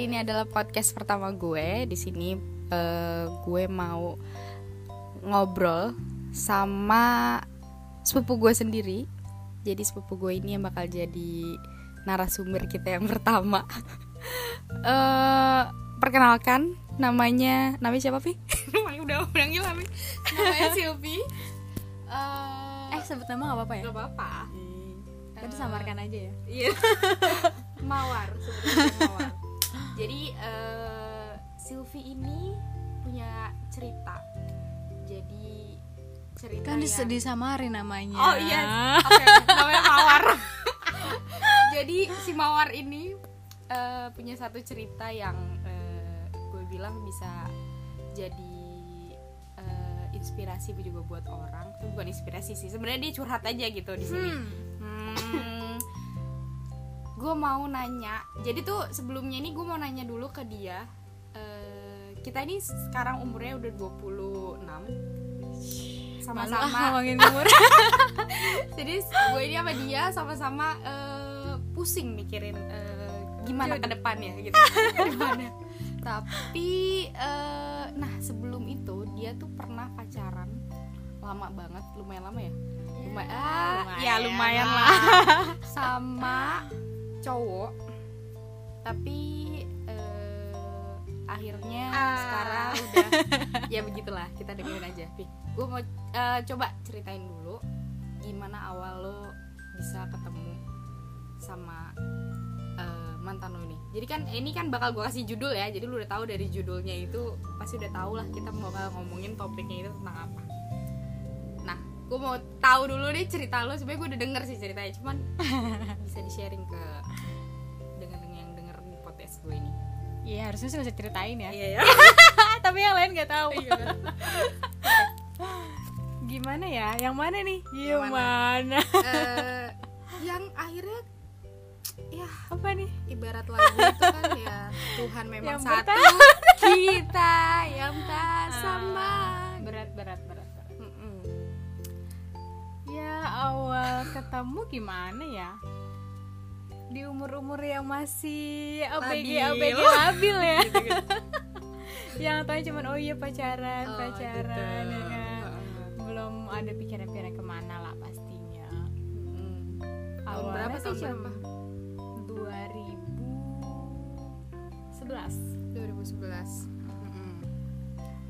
jadi ini adalah podcast pertama gue. Di sini eh, gue mau ngobrol sama sepupu gue sendiri. Jadi sepupu gue ini yang bakal jadi narasumber kita yang pertama. eh perkenalkan namanya namanya siapa Pi? namanya udah udah hilang Pi. Namanya Silvi. Eh, Eh sebut nama gak apa-apa ya? nggak apa-apa. Kita samarkan aja ya Iya. mawar, mawar. Jadi eh Silvi ini punya cerita. Jadi cerita Kan yang... disamarin namanya Oh iya, oke, namanya Mawar. Jadi si Mawar ini eh, punya satu cerita yang eh, gue bilang bisa jadi eh, inspirasi juga buat orang. Bukan inspirasi sih, sebenarnya dia curhat aja gitu di sini. Hmm, gue mau nanya. Jadi tuh sebelumnya ini gue mau nanya dulu ke dia. Eh, kita ini sekarang umurnya udah 26 Malu ah sama-sama ngomongin umur. Jadi gue ini sama dia sama-sama eh, pusing mikirin eh, gimana ke depannya gitu. Depannya tapi eh, nah sebelum itu dia tuh pernah pacaran lama banget lumayan lama ya? Lumayan ah, ya lumayan lah. Sama cowok. Tapi eh, akhirnya sekarang udah ya begitulah kita dengerin aja. Gue mau eh, coba ceritain dulu gimana awal lo bisa ketemu sama eh, mantan lo ini. Jadi kan ini kan bakal gue kasih judul ya jadi lu udah tahu dari judulnya itu pasti udah tahu lah kita mau ngomongin topiknya itu tentang apa gue mau tahu dulu nih cerita lo sebenarnya gue udah denger sih ceritanya cuman bisa di sharing ke dengan yang denger di podcast gue ini Iya harusnya sih bisa ceritain ya iya ya Tapi yang lain gak tahu Iya. Gimana ya? Yang mana nih? Yang Yang mana? Eh, yang akhirnya ya Apa nih? ibarat lagu itu kan ya Tuhan memang Yang satu kita yang tak sama Berat berat berat. Ya awal ketemu gimana ya? Di umur-umur yang masih ABG Labil. ABG labil ya. Gitu-gitu. yang tahu cuman oh iya pacaran, Oh, pacaran gitu. ya kan. Belum ada pikiran-pikiran ke mana lah pastinya. Mm. Tahun Awalnya berapa sih tahun berapa 2011. 2011 Mm-mm.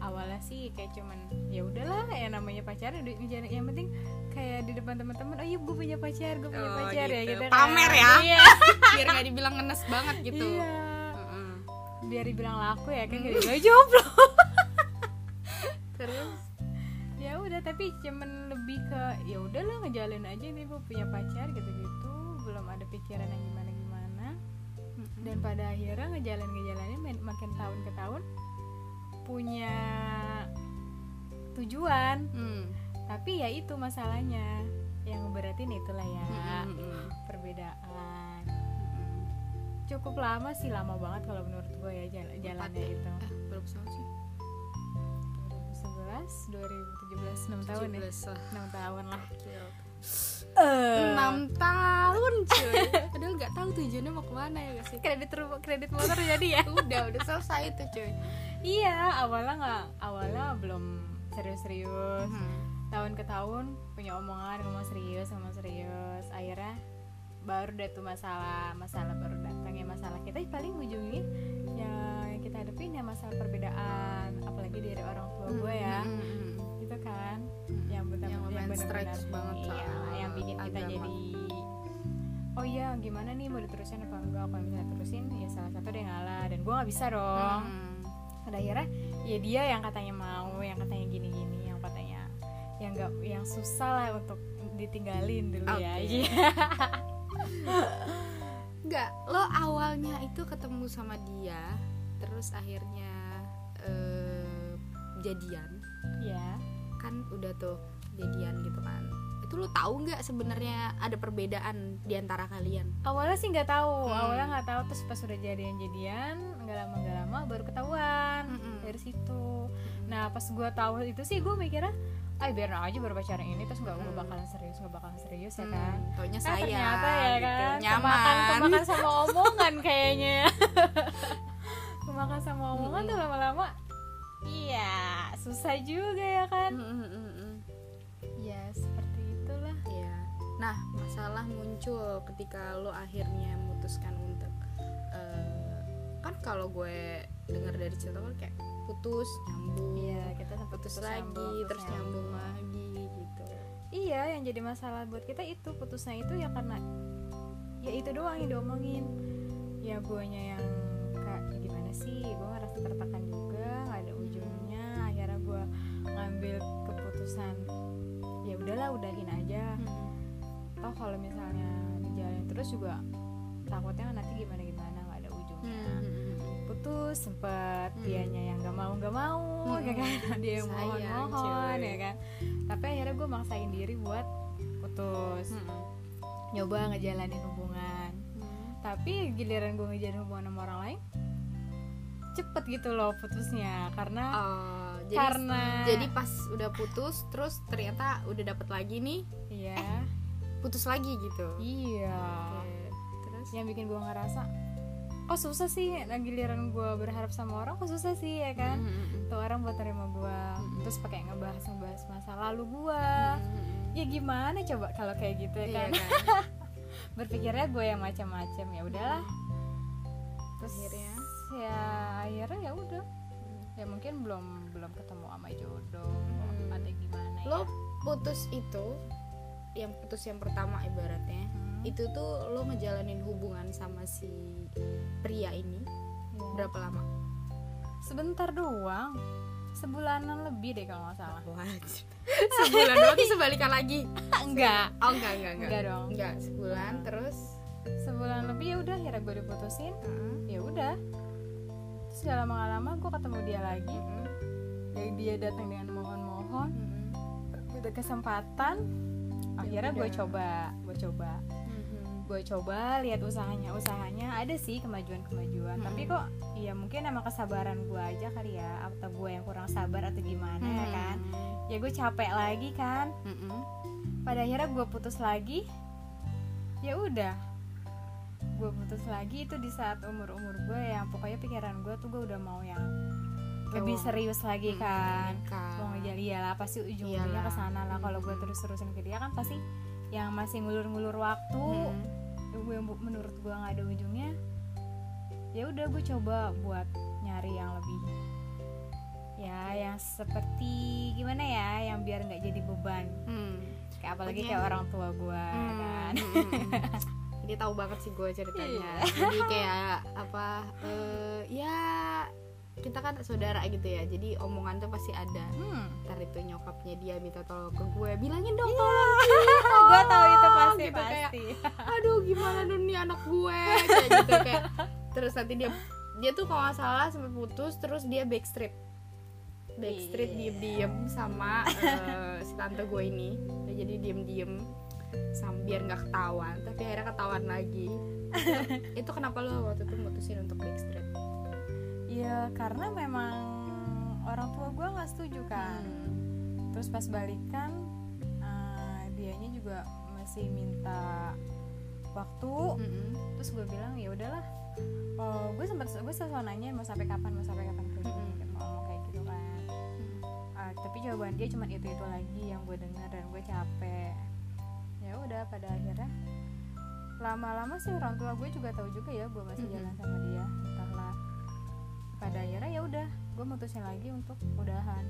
awalnya sih kayak cuman ya udahlah ya namanya pacaran yang penting kayak di depan teman-teman oh iya gue punya pacar gue punya Oh, pacar ya gitu. gitu kan. Pamer ya. iya biar nggak dibilang ngenes banget gitu iya Mm-mm. biar dibilang laku ya kan kayak dibilang jomblo terus ya udah tapi cuman lebih ke ya udahlah ngejalin aja nih gue punya pacar gitu-gitu belum ada pikiran yang gimana-gimana dan pada akhirnya ngejalan ngejalannya main- makin tahun ke tahun punya tujuan Mm. Tapi ya itu masalahnya. Yang ngeberatin itulah ya Mm-mm. perbedaan. Mm-mm. cukup lama sih lama banget kalau menurut gue ya jal- jalannya Empat ya? itu. Eh, berapa tahun sih? 2011 2017 6 tahun ya. 17 lah. 6 tahun lah. Enam tahun cuy. Padahal nggak tahu tujuannya mau ke mana ya sih? Kredit ru- kredit motor jadi ya? Udah udah selesai itu cuy. Iya awalnya nggak awalnya belum serius-serius. Hmm. Tahun ke tahun punya omongan ngomong serius ngomong serius akhirnya baru deh tuh masalah masalah baru datang ya masalah kita paling ujungnya ya yang kita hadapin ya masalah perbedaan apalagi dari orang tua gue ya Hmm, hmm, hmm. gitu kan Hmm. yang benar Yang benar-benar stretch banget iya, yang bikin kita agama. jadi oh iya gimana nih mau diterusin apa enggak kalau misalnya terusin ya salah satu dia ngalah dan gue nggak bisa dong Hmm. pada akhirnya ya dia yang katanya mau yang katanya yang katanya yang enggak yang susah lah untuk ditinggalin dulu ya Oke. Iya. Enggak, lo awalnya itu ketemu sama dia, terus akhirnya eh, jadian, ya kan udah tuh jadian gitu kan. Itu lo tahu nggak sebenarnya ada perbedaan di antara kalian? awalnya sih nggak tahu Hmm. awalnya nggak tahu terus pas udah jadian jadian nggak lama nggak lama baru ketahuan Mm-mm. dari situ nah pas gue tahu itu sih gue mikirnya ah biar aja baru pacaran ini terus nggak nggak Mm. bakalan serius nggak bakalan serius ya Hmm, kan taunya Eh, saya ternyata ya gitu. kan nyaman. kemakan kemakan sama omongan kayaknya kemakan sama omongan tuh lama-lama iya susah juga ya kan Mm, mm, mm, mm. ya seperti itulah Iya. Nah, masalah muncul ketika lo akhirnya memutuskan untuk eh, kan kalau gue dengar dari cerita lo kayak putus nyambung, iya kita sempat putus, putus lagi, nyambung, terus nyambung. lagi gitu. iya yang jadi masalah buat kita itu putusnya itu ya karena ya itu doang yang diomongin. Ya guanya yang kayak "Ya gimana sih? Gue ngerasa tertekan juga nggak ada ujungnya. Akhirnya gue ngambil keputusan ya udahlah udahin aja. Toh kalau misalnya dijalanin terus juga takutnya nanti gimana gimana nggak ada ujungnya putus sempet Hmm. dianya yang nggak mau nggak mau Hmm. ya kan? Dia yang mohon Sayang, mohon cuy. ya kan? Tapi akhirnya gue maksain diri buat putus. Nyoba ngejalanin hubungan. Tapi giliran gue ngejalanin hubungan sama orang lain cepet gitu loh putusnya. Karena Oh, jadi karena jadi pas udah putus terus ternyata udah dapet lagi nih iya. putus lagi gitu. iya. Oke, Terus? Yang bikin gue ngerasa kok susah sih nah giliran gue berharap sama orang kok susah sih ya kan Mm, mm, mm. tuh orang buat terima gue Mm-mm. terus pakai ngebahas ngebahas masa lalu gue Mm, mm, mm. ya gimana coba kalau kayak gitu ya Iya kan kan? berpikirnya gue yang macam-macam ya udahlah terus Akhirnya? ya akhirnya ya udah ya mungkin belum belum ketemu sama jodoh Hmm. ada gimana Lo ya putus itu yang putus yang pertama ibaratnya Hmm, itu tuh lo ngejalanin hubungan sama si pria ini ya. berapa lama? sebentar doang. Sebulanan lebih deh kalau nggak salah. Sebulan doang sebalikan lagi. Enggak. Oh enggak enggak enggak. Enggak dong. Enggak sebulan Hmm. terus? Sebulan lebih ya udah akhirnya gue diputusin. Heeh. ya udah. Terus gak lama gak lama gue ketemu dia lagi. Yang dia datang dengan mohon-mohon. Mm-mm. udah kesempatan akhirnya gue udah. coba gue coba Mm-mm. gue coba lihat usahanya usahanya ada sih kemajuan-kemajuan Mm-mm. tapi kok ya mungkin emang kesabaran gue aja kali ya atau gue yang kurang sabar atau gimana ya kan ya gue capek lagi kan Mm-mm. pada akhirnya gue putus lagi ya udah gue putus lagi itu di saat umur umur gue yang pokoknya pikiran gue tuh gue udah mau yang lebih serius lagi kan Nikah. mau ngejar iyalah pasti ujung ujungnya Iyalah. ke sana lah kalau gue Hmm. terus terusin ke dia kan pasti yang masih ngulur-ngulur waktu Mm. gue menurut gue nggak ada ujungnya ya udah gue coba buat nyari yang lebih ya yang seperti gimana ya yang biar nggak jadi beban Mm. kayak apalagi kayak orang tua gue Hmm, kan hmm, hmm. Ini tahu banget sih gue ceritanya. Iya. Jadi kayak apa? eh, ya kita kan saudara gitu ya. Jadi omongan tuh pasti ada. hmm. Ntar itu nyokapnya dia minta tolong ke gue, bilangin dong Iya. tolong. gue tahu itu pasti gitu, kayak, pasti Aduh gimana dong nih anak gue kayak gitu kayak. Terus nanti dia dia tuh kalau nggak salah sampai putus terus dia backstreet backstreet Iya. diem-diem sama eh, si tante gue ini Dia jadi diem-diem sam biar nggak ketahuan tapi akhirnya ketahuan lagi itu, itu kenapa lo waktu itu mutusin untuk backstreet ya karena memang orang tua gue nggak setuju kan Hmm. terus pas balikan eh, dianya juga masih minta waktu Mm-mm. terus gue bilang ya udahlah oh gue sempat gue selalu nanya mau sampai kapan mau sampai kapan Mm-mm. Kayak mau ngomong kayak gitu kan Hmm. Ah, tapi jawaban dia cuma itu itu lagi yang gue dengar dan gue capek ya udah pada akhirnya lama-lama sih orang tua gue juga tahu juga ya gue masih Mm-mm. jalan sama dia pada akhirnya ya udah gue mutusin lagi untuk udahan.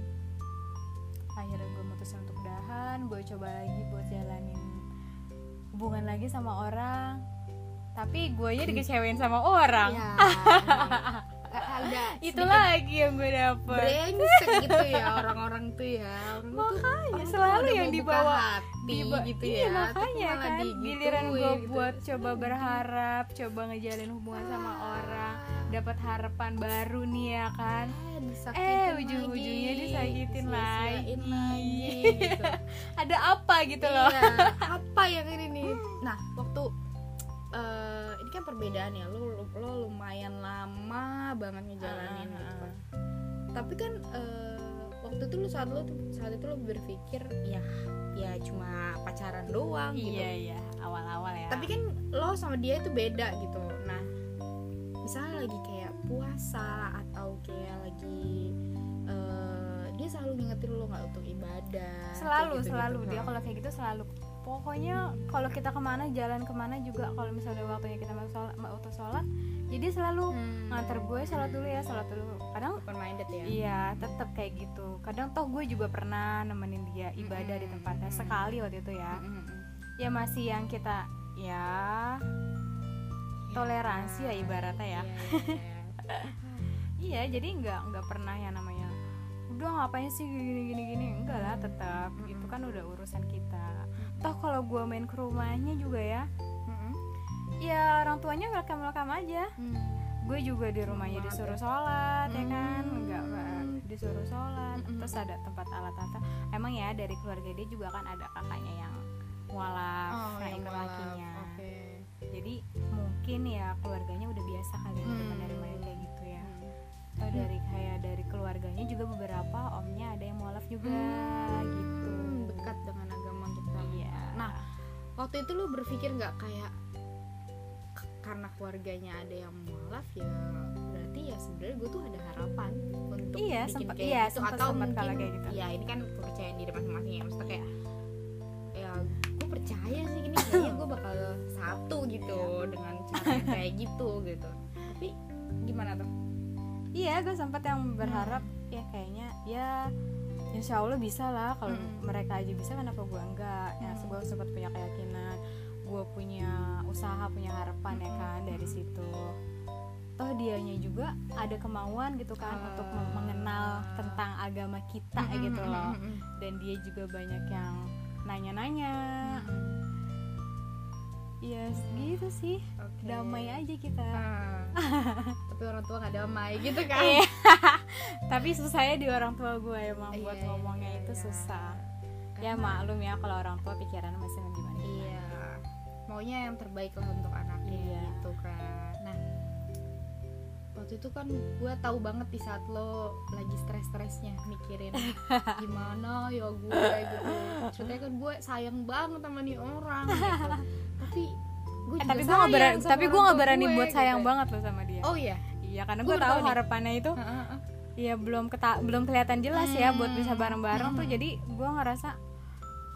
Akhirnya gue mutusin untuk udahan gue coba lagi buat jalanin hubungan lagi sama orang. Tapi gue nya dikecewain sama orang. Ya ada itu lagi yang gue dapet. brengsek gitu ya orang-orang tuh ya. Orang Makanya, tuh selalu yang dibawa- hati Tiba- gitu iya, ya. Makanya kan giliran gue gitu. buat coba berharap coba ngejalin hubungan sama orang dapat harapan baru nih ya kan? Eh, disakitin Eh, ujung-ujungnya disakitin lagi. lagi gitu. ada apa gitu loh? Iya, apa yang ini nih? Nah waktu eh, ini kan perbedaan ya. Lo lo lumayan lama banget ngejalanin Ah, gitu ah, kan. tapi kan eh, waktu itu lo saat lo saat itu lo berpikir ya ya cuma pacaran doang gitu. iya iya. Awal-awal ya. Tapi kan lo sama dia itu beda gitu misalnya lagi kayak puasa atau kayak lagi eh, dia selalu ngingetin lo nggak untuk ibadah selalu gitu-gitu. selalu dia Nah. kalau kayak gitu selalu pokoknya kalau kita ke mana jalan ke mana juga kalau misalnya waktunya kita mau sholat mau auto sholat jadi dia selalu Hmm. nganter gue sholat dulu ya sholat dulu kadang open minded ya iya tetap kayak gitu kadang toh gue juga pernah nemenin dia ibadah di Mm-mm. tempatnya sekali waktu itu ya Mm, mm, mm. ya masih yang kita ya toleransi ya ibaratnya ya Iya, iya, iya. iya jadi nggak nggak pernah yang namanya udah ngapain sih gini gini gini enggak lah tetap Mm-mm. itu kan udah urusan kita toh kalau gue main ke rumahnya juga ya Mm-mm. ya orang tuanya welcome welcome aja Hmm. gue juga di rumahnya banget disuruh ya. sholat ya kan Hmm. enggak disuruh sholat Mm-mm. terus ada tempat alat tata emang ya dari keluarga dia juga kan ada kakaknya yang mualaf Oh, nah yang Oke. jadi mungkin ya keluarganya udah biasa kali Hmm. menerima yang kayak gitu ya. Hmm. atau dari kayak dari keluarganya juga beberapa omnya ada yang mualaf juga gitu. Hmm, dekat dengan agama kita. Iya. Nah, waktu itu lu berpikir nggak kayak karena keluarganya ada yang mualaf ya berarti ya sebenarnya gue tuh ada harapan untuk Iya, bikin sempet- kayak iya, gitu. sempet- atau sempet mungkin kayak gitu. ya ini kan kepercayaan diri masing-masing ya. Maksudnya kayak ya percaya sih ini kayaknya gue bakal satu gitu dengan cara kayak gitu gitu. Tapi gimana tuh? Iya gue sempat yang berharap ya kayaknya ya insya Allah bisa lah kalau Hmm. mereka aja bisa kenapa gue enggak? Ya Hmm. gue sempat punya keyakinan gue punya usaha punya harapan ya kan dari situ. Toh dianya juga ada kemauan gitu kan Ah. untuk mengenal tentang agama kita gitu loh. dan dia juga banyak yang nanya-nanya ya gitu sih Oke. damai aja kita Ah. tapi orang tua nggak damai gitu kan Iya. tapi susahnya di orang tua gue emang Iya, buat iya, ngomongnya iya, itu iya. susah ya Karena- maklum ya kalau orang tua pikirannya masih gimana Iya, maunya yang terbaik lah untuk anaknya Iya. gitu kan. Waktu itu kan gue tahu banget di saat lo lagi stres-stresnya mikirin gimana ya gue gitu. Ceritanya kan gue sayang banget sama nih orang gitu. Tapi gue eh, tapi gue nggak berani tapi gue nggak berani gue, buat sayang gitu. banget loh sama dia Oh iya. iya karena gue tahu nih. harapannya itu Heeh, heeh. ya belum keta belum kelihatan jelas ya buat bisa Hmm. bareng-bareng tuh Hmm. jadi gue ngerasa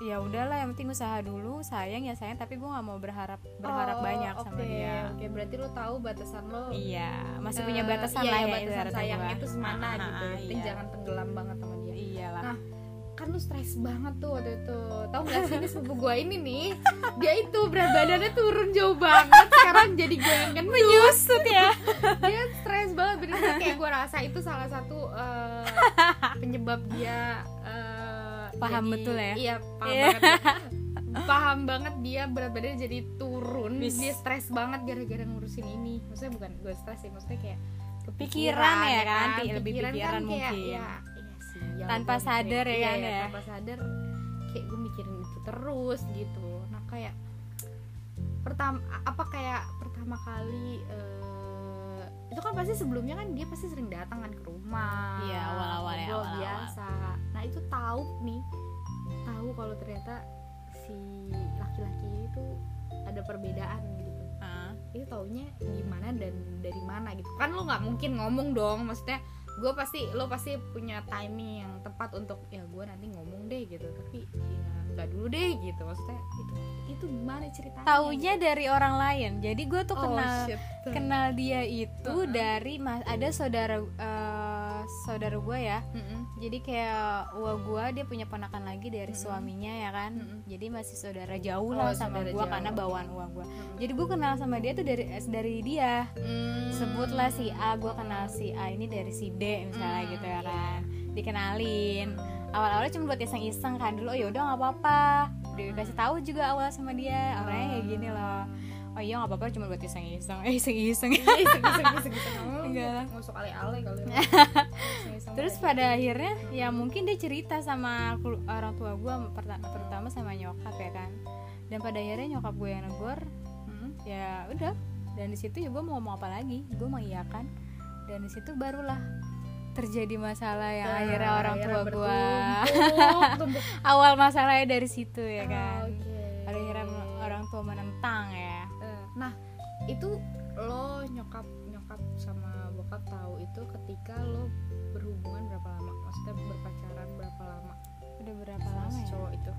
ya udahlah yang penting usaha dulu sayang ya sayang tapi gue nggak mau berharap berharap Oh, banyak sama oke, dia Oke, berarti lo tahu batasan lo. iya masih punya eh, batasan iya, lah iya, ya batasan ibaratnya sayangnya gua. itu semana Ah, gitu. ah, Yang penting iya. jangan tenggelam banget sama dia. iyalah Nah, kan lu stres banget tuh waktu itu tau gak sih ini sepupu gue ini nih dia itu berat badannya turun jauh banget sekarang jadi gue yang gendut menyusut ya dia stres banget bener kayak gue rasa itu salah satu eh, penyebab dia eh, Paham jadi- betul ya? iya paham Iya. banget dia. paham banget dia berat badannya jadi turun Bis. dia stres banget gara-gara ngurusin ini maksudnya bukan gue stres sih maksudnya kayak Pikiran ya kan, pi- lebih pikiran kayak, mungkin. ya, iya sih, yang Tanpa sadar ya Iya, kan iya, ya? tanpa sadar kayak gue mikirin itu terus gitu nah kayak pertama apa kayak pertama kali eh, itu kan pasti sebelumnya kan dia pasti sering datang kan ke rumah. Iya, awal-awal ya, awal-awal. biasa. Nah itu tahu nih tahu kalau ternyata si laki-laki itu ada perbedaan gitu. Ah. itu taunya gimana dan dari mana gitu. Kan lo nggak mungkin ngomong dong maksudnya gue pasti lo pasti punya timing yang tepat untuk ya gue nanti ngomong deh gitu. Tapi ya nggak dulu deh gitu maksudnya itu itu gimana ceritanya taunya dari orang lain jadi gue tuh oh, kenal shit. kenal dia itu Uh-uh. dari mas ada saudara eh, saudara gue ya Mm-mm. jadi kayak uang gue dia punya ponakan lagi dari Mm-mm. suaminya ya kan Mm-mm. jadi masih saudara jauh Oh, lah sama saudara gue karena bawaan uang gue Mm-mm. jadi gue kenal sama dia tuh dari dari dia Mm. sebutlah si A gue kenal si A ini dari si D misalnya Hmm, gitu ya iya. kan dikenalin awal-awalnya cuma buat iseng-iseng kan dulu oh yaudah nggak apa-apa. Dikasih tahu juga awal sama dia orangnya kayak gini loh. Oh iya nggak apa-apa cuma buat iseng-iseng. Eh iseng-iseng. Iya, iseng-iseng, iseng-iseng. Enggak. usah ale-ale kali ya. Terus pada akhirnya ya mungkin dia cerita sama orang tua gue terutama sama nyokap ya kan. Dan pada akhirnya nyokap gue yang negor Mm. ya udah. Dan di situ ya gue mau ngomong apa lagi? Gue mengiyakan dan di situ barulah terjadi masalah yang Nah, akhirnya orang tua akhirnya gue bertumpuk, tumpuk. awal masalahnya dari situ ya kan. Oke. pada akhirnya orang tua menentang ya. Eh, nah itu lo nyokap nyokap sama bokap tahu itu ketika lo berhubungan berapa lama? Maksudnya berpacaran berapa lama? Udah berapa sama lama si ya? cowok itu.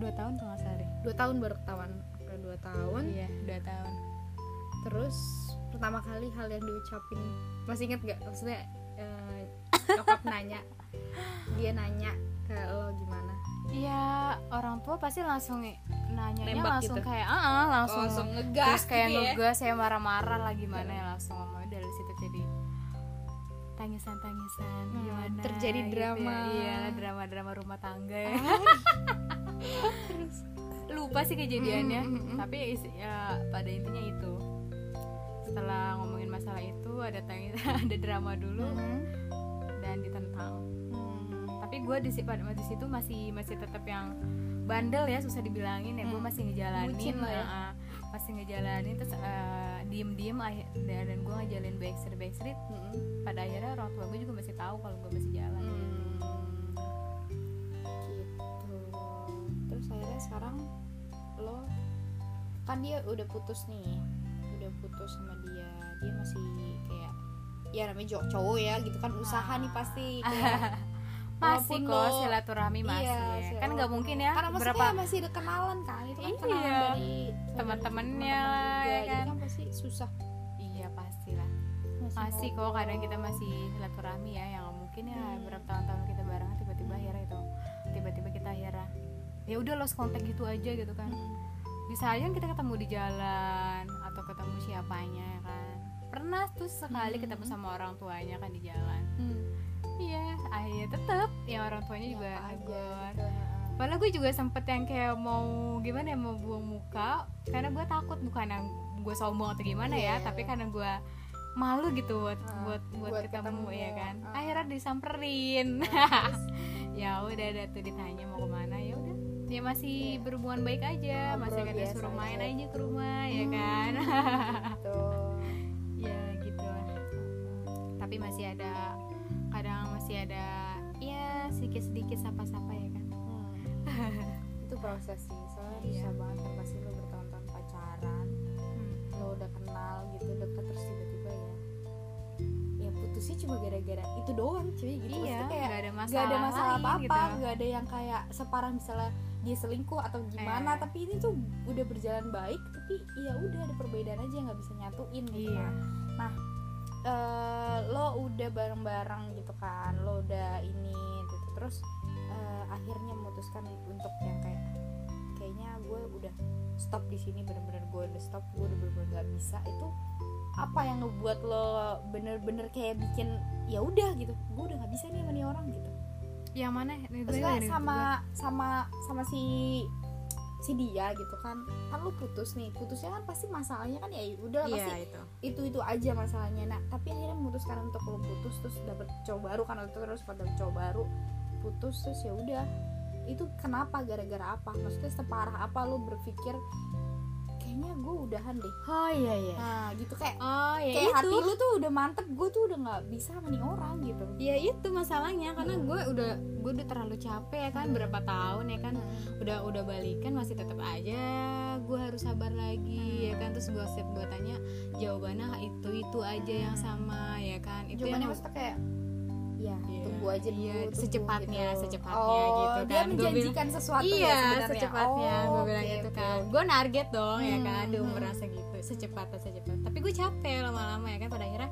Dua tahun tuh nggak salah deh. Dua tahun baru ketahuan. Udah dua tahun. Iya dua tahun. Terus pertama kali hal yang diucapin masih inget gak maksudnya nanya dia nanya ke lo gimana Iya orang tua pasti langsung nanya Nembak langsung gitu? kayak ah ah, langsung, langsung ngegas terus kayak gitu ya. ngegas saya marah-marah lah gimana ya langsung ngomong dari situ jadi tangisan-tangisan Hmm, gimana terjadi gitu drama. ya. iya drama-drama rumah tangga ya. lupa sih kejadiannya Mm, mm, mm, mm. tapi ya pada intinya itu setelah ngomongin masalah itu ada tangis ada drama dulu Mhm. Dan ditentang Hmm. tapi gue di, pada di situ masih masih tetap yang bandel ya susah dibilangin ya gue Hmm. masih ngejalanin Bucin ya. masih ngejalanin terus uh, diem diem dan, dan gue ngejalin backstreet backstreet Mhm. pada akhirnya orang tua gue juga masih tahu kalau gue masih jalan Hmm. gitu terus akhirnya sekarang lo kan dia udah putus nih udah putus sama dia dia masih kayak ya namanya cowok cowok ya gitu kan usaha nih pasti kayak masih walaupun kok silaturahmi masih Iya, ya. sih, kan nggak mungkin ya karena berapa masih ada kenalan kan itu kan Iya. kenalan dari Teman-temannya ya kan? kan pasti susah iya pasti lah masih kok kadang kita masih silaturahmi ya yang mungkin ya Hmm. berapa tahun-tahun kita bareng tiba-tiba akhirnya itu tiba-tiba kita akhirnya ya udah lost kontak gitu aja gitu kan Hmm. bisa aja kan kita ketemu di jalan atau ketemu siapanya ya kan pernah tuh sekali Hmm. ketemu sama orang tuanya kan di jalan Hmm. iya akhirnya tetep ya orang tuanya juga Ya, aja negor gitu. Padahal gue juga sempet yang kayak mau gimana ya mau buang muka karena gue takut bukan yang gue sombong atau gimana Iya, ya tapi iya. karena gue malu gitu buat Ah, buat buat, buat ketemu, ketemu, ya kan ah. akhirnya disamperin ya udah ada tuh ditanya mau ke mana ya udah dia masih berhubungan baik aja Ngobrol masih biasa suruh main aja. aja ke rumah ya kan Tuh. tapi masih ada kadang masih ada ya sedikit sedikit sapa-sapa ya kan Hmm. itu proses sih soalnya Iya. susah banget kan pasti lo bertahun-tahun pacaran Hmm. lo udah kenal gitu deket terus tiba-tiba ya ya putusnya cuma gara-gara itu doang cuy gitu iya Maksudnya kayak nggak ada masalah gak ada masalah apa-apa gitu. nggak ada yang kayak separah misalnya dia selingkuh atau gimana Eh. tapi ini tuh udah berjalan baik tapi ya udah ada perbedaan aja yang nggak bisa nyatuin gitu Iya. nah eh, lo udah bareng-bareng gitu kan lo udah ini gitu. Terus eh, akhirnya memutuskan untuk yang kayak kayaknya gue udah stop di sini bener-bener gue udah stop gue udah bener-bener nggak bisa. Itu apa yang ngebuat lo bener-bener kayak bikin ya udah gitu. Gue udah nggak bisa nih sama nih orang gitu. Yang mana? Maksudnya dari- sama sama sama si si dia gitu kan. Kan lu putus nih putusnya kan pasti masalahnya kan ya udah iya pasti itu. itu itu aja masalahnya. Nah tapi akhirnya memutuskan untuk lu putus terus dapet cowok baru kan waktu itu terus pada cowok baru putus terus ya udah. Itu kenapa gara-gara apa? Maksudnya separah apa lu berpikir kayaknya gue udahan deh. Oh iya iya. Nah gitu kayak oh ya kayak itu hati lu tuh udah mantep gue tuh udah nggak bisa sama nih orang gitu. Ya itu masalahnya karena gue udah gue udah terlalu capek ya kan berapa tahun ya kan udah udah balikan masih tetap aja gue harus sabar lagi ya kan terus gue setiap gue tanya jawabannya itu itu aja yang sama ya kan itu Jawabannya yang maksudnya kayak ya Iya, tunggu aja dulu iya, tunggu secepatnya, gitu. secepatnya oh, gitu dia kan. Gua menjanjikan sesuatu ya iya sebenarnya secepatnya Oh, gue bilang oke, gitu oke, kan gue target dong ya Hmm, kan di umur hmm. rasa gitu secepatnya secepat tapi gue capek lama-lama ya kan pada akhirnya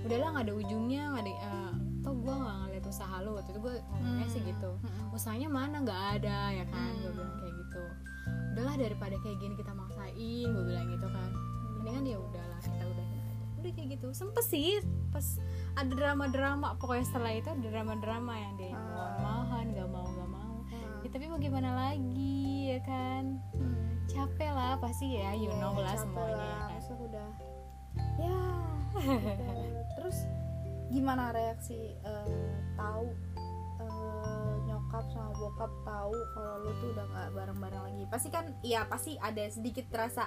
udahlah nggak ada ujungnya nggak ada eh, toh gue nggak ngeliat usaha lo waktu itu gue ngomongnya sih Hmm, gitu hmm. usahanya mana nggak ada ya kan gue Hmm. bilang kayak gitu udahlah daripada kayak gini kita maksain gue bilang gitu kan mendingan ya udahlah kita aja udah kayak gitu sempet sih pas ada drama-drama pokoknya setelah itu ada drama-drama yang dia Ah. mohon nggak mau nggak mau Hmm. ya, tapi mau gimana lagi ya kan Hmm. capek lah pasti ya you Iya, know lah semuanya lah, ya kan udah ya gitu. terus gimana reaksi eh, tahu nyokap sama bokap tahu kalau lu tuh udah nggak bareng-bareng lagi. Pasti kan iya pasti ada sedikit terasa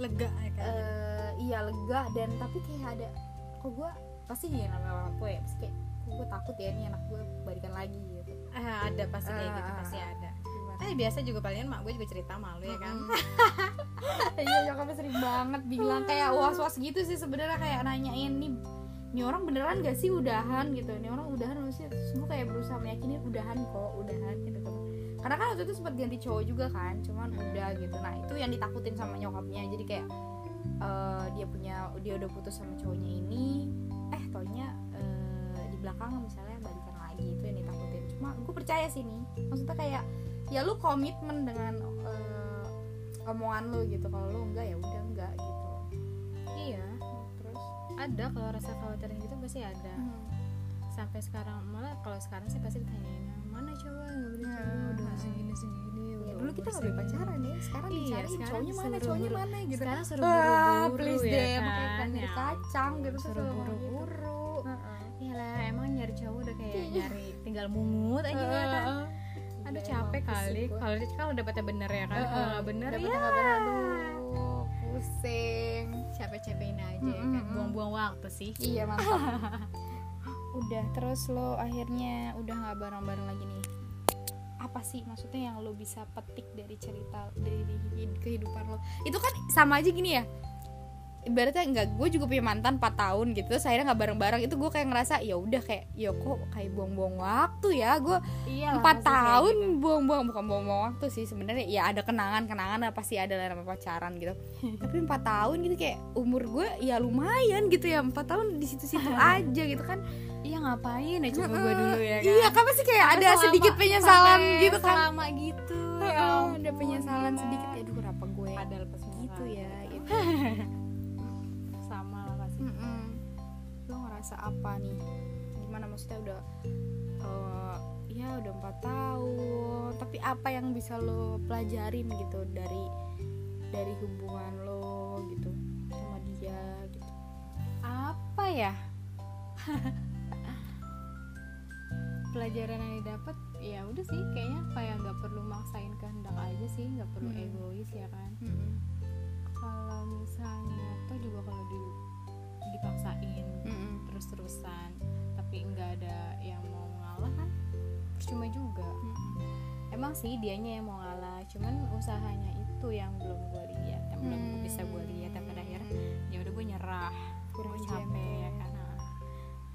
lega ya kan? eh, iya lega dan tapi kayak ada kok gue pasti ya namanya orang tua ya pasti kayak kok gue takut ya ini anak gue balikan lagi gitu. Ah, ada pasti kayak gitu Ah, pasti ah, ada. tapi biasa juga palingan mak gue juga cerita malu ya kan? Iya nyokapnya sering banget bilang kayak was was gitu sih sebenarnya kayak nanyain nih ini orang beneran gak sih udahan? Gitu. Ini orang udahan maksudnya terus gue kayak berusaha meyakini udahan kok udahan gitu kan. Karena kan waktu itu sempat ganti cowok juga kan cuman udah gitu. Nah itu yang ditakutin sama nyokapnya. Jadi kayak eh, dia punya dia udah putus sama cowoknya ini. Eh taunya eh, di belakang misalnya balikan lagi itu yang ditakutin. Cuma gue percaya sih nih. Maksudnya kayak ya lu komitmen dengan eh, omongan lu gitu. Kalau lu enggak ya udah enggak gitu. Iya ada kalau rasa khawatir gitu pasti ada. Sampai sekarang malah kalau sekarang sih pasti ditanyain mana coba nggak boleh coba Hmm. udah segini segini Ya, dulu kita nggak boleh pacaran ya. Sekarang Iya, dicari sekarang cowoknya mana cowoknya mana? Gitu sekarang suruh buru-buru please ya deh kan? pakai ikan dari Ya kacang gitu suruh buru-buru. Iya. Lah, emang nyari cowok udah kayak nyari tinggal mungut aja ya kan. Aduh Iya, capek kali. Kalau kalau dapetnya bener ya kan. Kalau nggak bener Dapetnya ya nggak bener, aduh pusing capek-capekin aja ya kan. Mm-mm. Buang-buang waktu sih. iya mantap udah terus lo akhirnya udah nggak bareng-bareng lagi nih apa sih maksudnya yang lo bisa petik dari cerita dari kehidupan lo itu kan sama aja gini ya ibaratnya enggak gue juga punya mantan 4 tahun gitu terus akhirnya nggak bareng-bareng itu gue kayak ngerasa ya udah kayak ya kok kayak buang-buang waktu ya gue Iya empat tahun buang-buang bukan buang-buang waktu sih sebenarnya ya ada kenangan-kenangan lah, pasti ada lah nama pacaran gitu. Tapi empat tahun gitu kayak umur gue ya lumayan gitu ya empat tahun di situ-situ aja gitu kan. Iya ngapain ya coba gue dulu ya kan. iya kan? pasti kayak Sampai ada selama- sedikit penyesalan gitu kan. Selama gitu. ya ada penyesalan sedikit ya aduh kenapa gue Padahal pas gitu ya gitu ngerasa apa nih gimana maksudnya udah eh, ya udah empat tahun tapi apa yang bisa lo pelajarin gitu dari dari hubungan lo gitu sama dia gitu Apa ya? pelajaran yang didapat ya udah sih kayaknya kayak nggak perlu maksain kehendak aja sih nggak perlu Hmm. egois ya kan Mm-mm. kalau misalnya toh juga kalau di dipaksain Mm-mm. terus-terusan tapi nggak ada yang mau ngalah kan? Percuma juga. Mm-mm. emang sih dianya yang mau ngalah cuman usahanya itu yang belum gue lihat yang belum Hmm. bisa gue lihat dan pada akhirnya ya udah gue nyerah Kurang gue capek ya kan? Nah,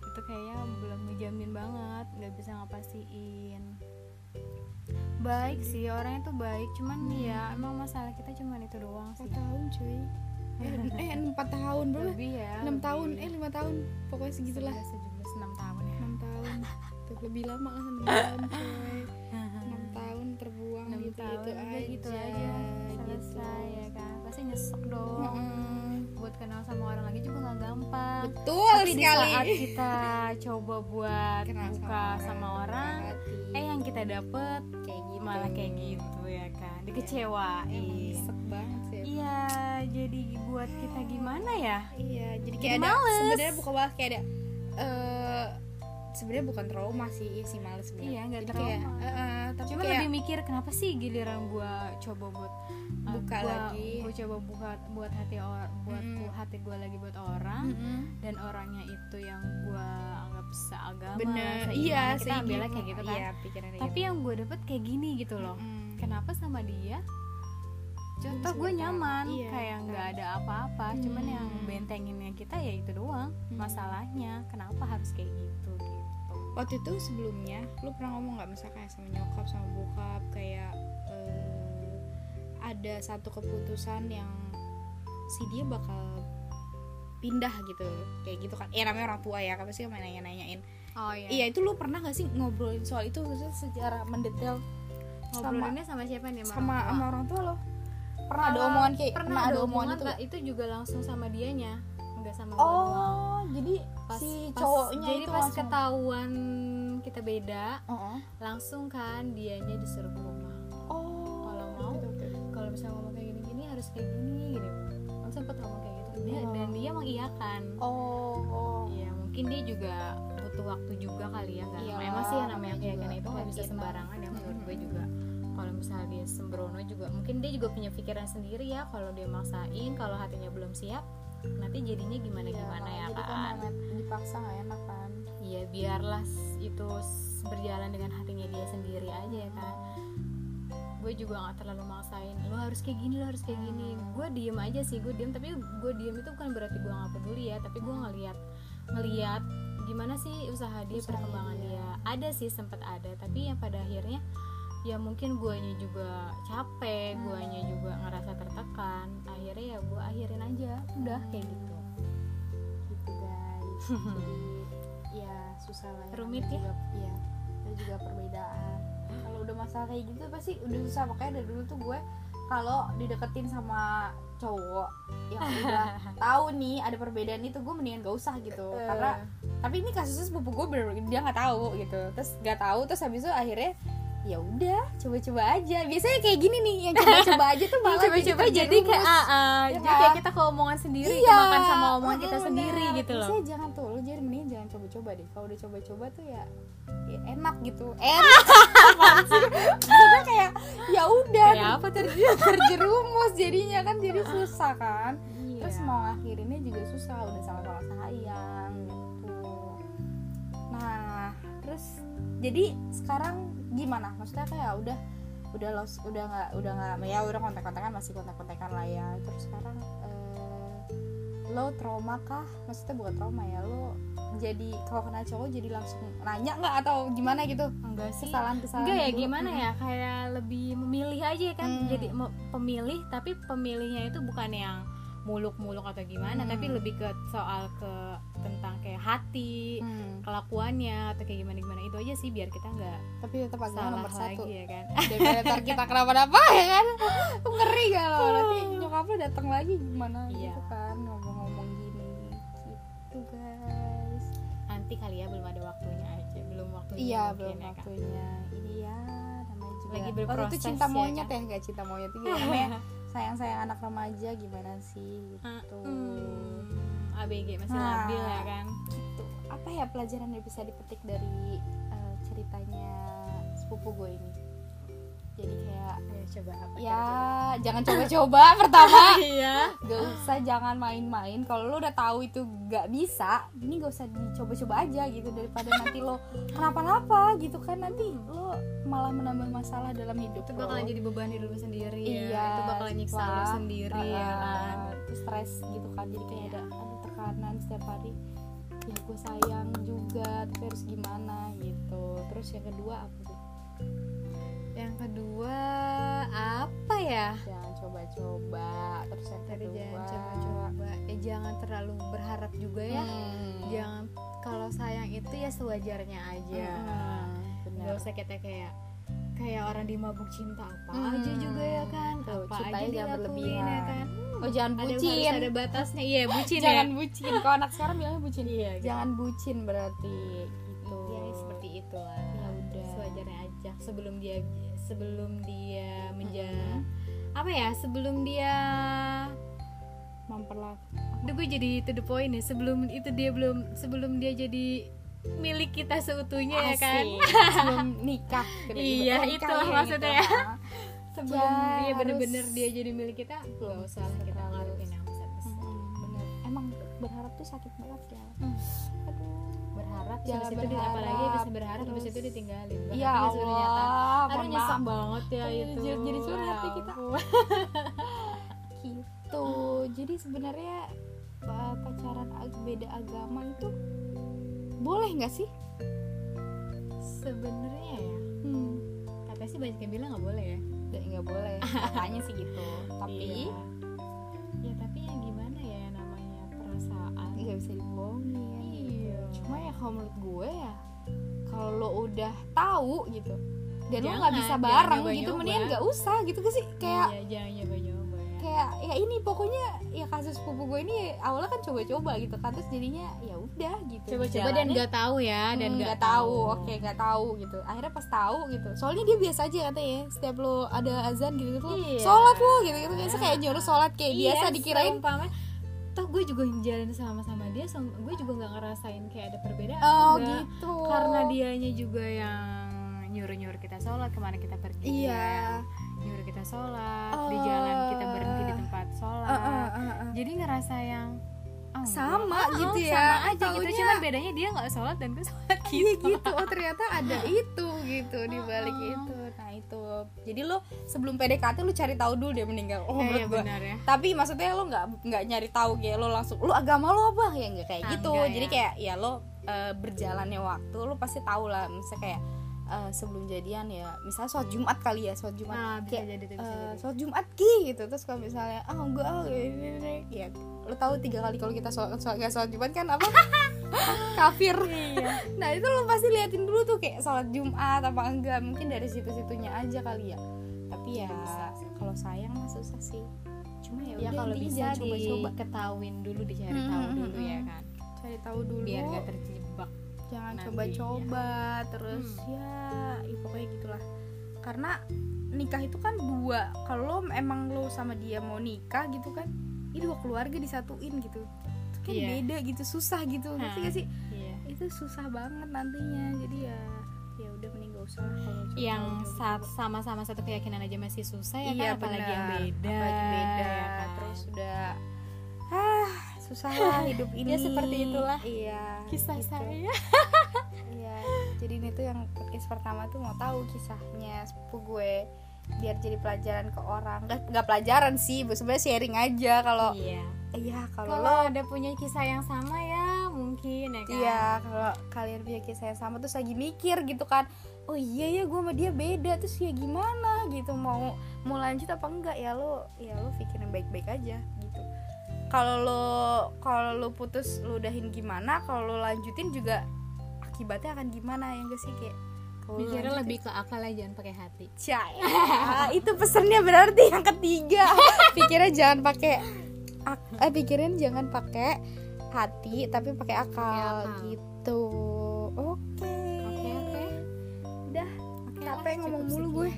itu kayaknya belum ngejamin banget nggak bisa ngapastiin baik sih orangnya tuh baik cuman ya emang masalah kita cuman itu doang sih. Tahun cuy eh, empat tahun berapa? Lebih ya enam tahun. Eh lima tahun. Pokoknya segitulah 17 enam tahun ya. Enam tahun. Tuh lebih lama lah enam tahun enam tahun terbuang enam gitu tahun itu udah aja gitu. Aja selesai ya kan. Pasti nyesek dong. Mm-mm. Buat kenal sama orang lagi juga nggak gampang. Betul tapi di sekali. saat kita coba buat Kenal buka sama orang, hati. eh yang kita dapet kayak gitu. malah kayak gitu ya kan? Emang dikecewain. Nyesek banget sih. Iya jadi buat kita gimana ya? Iya jadi Jadi kayak ada males. sebenarnya bukan malah kayak ada eh sebenarnya bukan trauma sih iya sih males sebenarnya Iya, nggak kayak, trauma. eh, eh, tapi cuma kayak lebih mikir kenapa sih giliran gua coba buat uh, Buka gua, lagi. gua coba buka buat hati or, buat bu- hati gua lagi buat orang Mm-mm. dan orangnya itu yang gua anggap seagama bener seiman, iya kita ambilnya kayak gitu kan iya tapi yang gue dapet kayak gini gitu loh Mm. kenapa sama dia contoh gue nyaman Iya, kayak nggak ada apa-apa cuman Hmm. yang bentenginnya kita ya itu doang Hmm. masalahnya kenapa harus kayak gitu gitu waktu itu sebelumnya lu pernah ngomong nggak misalnya kayak sama nyokap sama bokap kayak eh, ada satu keputusan yang si dia bakal pindah gitu kayak gitu kan. Ya namanya orang tua ya kan pasti kan nanya nanyain oh iya. Iya itu lu pernah gak sih ngobrolin soal itu? Maksudnya secara mendetail ngobrolinnya sama siapa nih sama sama orang tua? lo? Pernah ada omongan kayak pernah ada omongan itu lah, itu juga langsung sama dianya sama oh jadi pas, si pas- cowoknya jadi itu pas langsung ketahuan kita beda oh langsung kan dianya disuruh ke rumah. Oh Kalau mau, kalau misalnya ngomong kayak gini-gini harus kayak gini gini langsung sempet ngomong kayak gitu. Dia, Oh. dan dia mengiyakan. Oh oh. Iya mungkin dia juga butuh waktu juga kali ya kan Iyalah, Emang sih yang namanya keyakinan juga itu nggak bisa keyakinan. sembarangan ya menurut gue juga. Kalau misalnya dia sembrono juga mungkin dia juga punya pikiran sendiri ya kalau dia maksain kalau hatinya belum siap nanti jadinya gimana gimana ya jadi kan namanya dipaksa gak enak kan? Iya biarlah itu berjalan dengan hatinya dia sendiri aja ya kan gue juga nggak terlalu maksain lo harus kayak gini lo harus kayak gini. Gue diem aja sih gue diem tapi gue diem itu bukan berarti gue nggak peduli ya tapi gue ngeliat ngeliat gimana sih usaha dia Usaha perkembangan dia. dia. Ada sih sempat ada tapi yang pada akhirnya ya mungkin guanya juga capek guanya juga ngerasa tertekan. Akhirnya ya gua akhirin aja. Udah kayak gitu. Gitu guys. Jadi ya susah lah ya. Rumit ya? iya itu juga perbedaan. Kalau udah masalah kayak gitu pasti udah susah. Makanya dari dulu tuh gue kalau dideketin sama cowok yang udah tahu nih ada perbedaan itu gue mendingan gak usah gitu. Karena tapi ini kasusnya sepupu gue bener dia nggak tahu gitu. Terus nggak tahu terus habis itu akhirnya ya udah coba-coba aja biasanya kayak gini nih yang coba-coba aja tuh malah coba-coba jadi kayak ah, ah, Ya jadi kan? kayak kita ke omongan sendiri Iya. kemakan sama omongan kita Mm, sendiri bener. gitu loh Maksudnya jangan tuh, lu jadi mending jangan coba-coba deh. Kalau udah coba-coba tuh ya, ya enak gitu. Enak. Maksudnya kayak ya udah apa terjerumus jadinya kan jadi susah kan. Iya. Terus mau ngakhirinnya juga susah, udah sama-sama sayang jadi sekarang gimana? Maksudnya kayak udah udah los udah nggak udah nggak ya udah kontak-kontakan masih kontak-kontakan lah ya. Terus sekarang eh, lo trauma kah? Maksudnya bukan trauma ya lo jadi kalau kenal cowok jadi langsung nanya nggak? Atau gimana gitu? Enggak sih. Kesalahan kesalahan enggak ya gimana ya? Kayak lebih memilih aja kan. Hmm. jadi pemilih tapi pemilihnya itu bukan yang muluk-muluk atau gimana. Hmm. tapi lebih ke soal ke tentang kayak hati Hmm, kelakuannya atau kayak gimana gimana itu aja sih biar kita nggak tapi tetap agama salah nomor satu. lagi ya kan? Daripada kita kenapa-napa ya kan? Ngeri kalau nanti nyokap lo datang lagi gimana Iya. gitu kan ngomong-ngomong gini gitu guys. Nanti kali ya belum ada waktunya aja belum waktunya iya mungkin belum ya kan. waktunya. Ini ya namanya juga Lagi waktu itu berproses cinta ya, monyet kan? ya nggak cinta monyet itu namanya sayang-sayang anak remaja gimana sih gitu. Hmm, ABG masih Nah. labil ya kan apa ya pelajaran yang bisa dipetik dari eh, ceritanya sepupu gue ini? Jadi kayak Ayo coba apa ya jangan coba-coba pertama. Iya. Gak usah jangan main-main. Kalau lo udah tahu itu gak bisa ini gak usah dicoba-coba aja gitu daripada nanti lo kenapa-napa gitu kan. Nanti lo malah menambah masalah dalam hidup itu lo. bakalan jadi beban hidup lu sendiri ya. Iya itu bakalan nyiksa wah, sendiri uh, ya kan? terus stres gitu kan. Jadi kayak Iya. ada ada tekanan setiap hari ya gue sayang juga tapi harus gimana gitu. Terus yang kedua apa tuh yang kedua apa ya? Jangan coba-coba. Terus yang tadi kedua? jangan coba-coba. Eh jangan terlalu berharap juga ya. Hmm. jangan kalau sayang itu ya sewajarnya aja. Hmm, benar. Nggak usah kita kayak kayak orang di mabuk cinta apa Hmm. aja juga ya kan? Tuh, apa aja jangan dilakuin berlebihan. ya kan? Oh jangan ada harus bucin. ada batasnya. Iya bucin jangan ya bucin. Kalau anak sekarang bilangnya bucin. Iya, gitu. jangan bucin berarti. Gitu. Ya seperti itu lah ya udah. Sewajarnya aja. Sebelum dia sebelum dia menja Mm-mm. apa ya? Sebelum dia memperlakukan Udah gue jadi to the point nih sebelum itu dia belum sebelum dia jadi milik kita seutuhnya ya kan? Sebelum nikah Iya, gitu. Nikah itulah ya, maksudnya. gitu. ya. Sebelum Ya, dia bener-bener dia jadi milik kita gak usah kita ngaruhin yang besar besar mm, bener. Emang berharap tuh sakit banget ya. Hmm. aduh. Berharap Jangan habis itu berharap, apalagi bisa berharap habis terus- itu ditinggalin. Bahkan ya Allah aduh nyesek banget ya itu. jadi- jadi curhat Ya kita. gitu. Jadi sebenarnya uh, pacaran ag- beda agama itu boleh nggak sih sebenarnya ya hmm. katanya sih banyak yang bilang nggak boleh ya nggak boleh katanya sih gitu tapi Iya. ya tapi ya gimana ya namanya perasaan nggak bisa dibohongin Iya. cuma ya kalau menurut gue ya kalau lo udah tahu gitu dan lo Jangan, nggak bisa bareng gitu nyoba-nyoba. mendingan nggak usah gitu sih kayak iya jangan nyoba nyoba ya kayak ya ini pokoknya ya kasus pupu gue ini awalnya kan coba-coba gitu kan terus jadinya ya udah gitu. Coba-coba dan nggak tahu ya dan Hmm, nggak nggak tahu oke nggak tahu gitu. Akhirnya pas tahu gitu soalnya dia biasa aja katanya setiap lo ada azan gitu gitu Iya. sholat lo gitu gitu biasa kayak nyuruh sholat kayak Iya, biasa dikirain. seumpama- toh gue juga jalan sama-sama dia sem- gue juga nggak ngerasain kayak ada perbedaan oh juga. gitu. Karena dianya juga yang nyuruh-nyuruh kita sholat ke mana kita pergi. Iya nyuruh kita sholat di Oh. jalan kita berhenti di tempat sholat Uh, uh, uh, uh. jadi ngerasa yang oh, Sama enggak. gitu Oh, ya. sama aja gitu Taunya- cuman bedanya dia nggak sholat dan gue sholat Iya gitu gitu oh ternyata ada itu gitu di balik Uh-uh. itu nah itu jadi lo sebelum PDKT lo cari tahu dulu dia meninggal oh Eh, iya gua benar ya tapi maksudnya lo nggak nggak nyari tahu kayak lo langsung lo agama lo apa ya nggak kayak Ah, gitu enggak jadi ya. kayak ya lo berjalannya waktu lo pasti tahu lah misalnya kayak eh, sebelum jadian ya misalnya sholat Jumat kali ya sholat Jumat. Ah bisa kayak jadi bisa jadi. sholat Jumat ki gitu. Terus kalau misalnya ah enggak ah, ini, ini, ya lo tahu tiga kali kalau kita sholat sholat nggak sholat Jumat kan apa? Kafir. Iya nah itu lo pasti liatin dulu tuh kayak sholat Jumat apa enggak. Mungkin dari situ-situnya aja kali ya. Tapi ya kalau sayang mah susah sih. Cuma ya, ya kalau bisa coba-coba diketahuin dulu dicari Hmm, tahu hmm, dulu ya hmm. kan. Cari tahu dulu. Biar gak terjebak jangan coba-coba terus ya, ya pokoknya gitulah karena nikah itu kan dua kalau emang lo sama dia mau nikah gitu kan ini dua keluarga disatuin gitu itu kan Iya. beda gitu susah gitu ngerti Hah. gak sih iya itu susah banget nantinya jadi ya ya udah mending gak usah kalau yang sa- sama-sama satu keyakinan aja masih susah ya iya kan apalagi yang benar. beda apalagi beda ya kan? terus udah ah susah lah hidup ini Ya, seperti itulah. Iya kisah gitu. saya. Iya, jadi ini tuh yang podcast pertama tuh mau tahu kisahnya sepupu gue biar jadi pelajaran ke orang. Nggak nggak pelajaran sih bu sebenarnya sharing aja kalau iya. Iya kalau kalau lo ada punya kisah yang sama ya mungkin ya kan? iya kalau kalian punya kisah yang sama terus lagi mikir gitu kan oh iya ya gue sama dia beda terus ya gimana? Gitu mau mau lanjut apa enggak ya lo ya lo pikirin baik-baik aja gitu kalau lo kalau lo putus lo udahin gimana kalau lo lanjutin juga akibatnya akan gimana ya enggak sih kayak mikirnya lebih ke akal aja jangan pakai hati Caya. itu pesannya berarti yang ketiga. Pikirnya jangan pakai ak- eh pikirin jangan pakai hati tapi pakai akal, akal. gitu. Oke. oke oke Udah, oke capek ngomong mulu gue.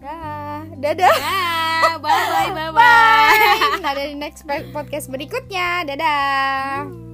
Dah, dadah. Dah, bye bye bye bye Bye. Nah, dari next podcast berikutnya. Dadah.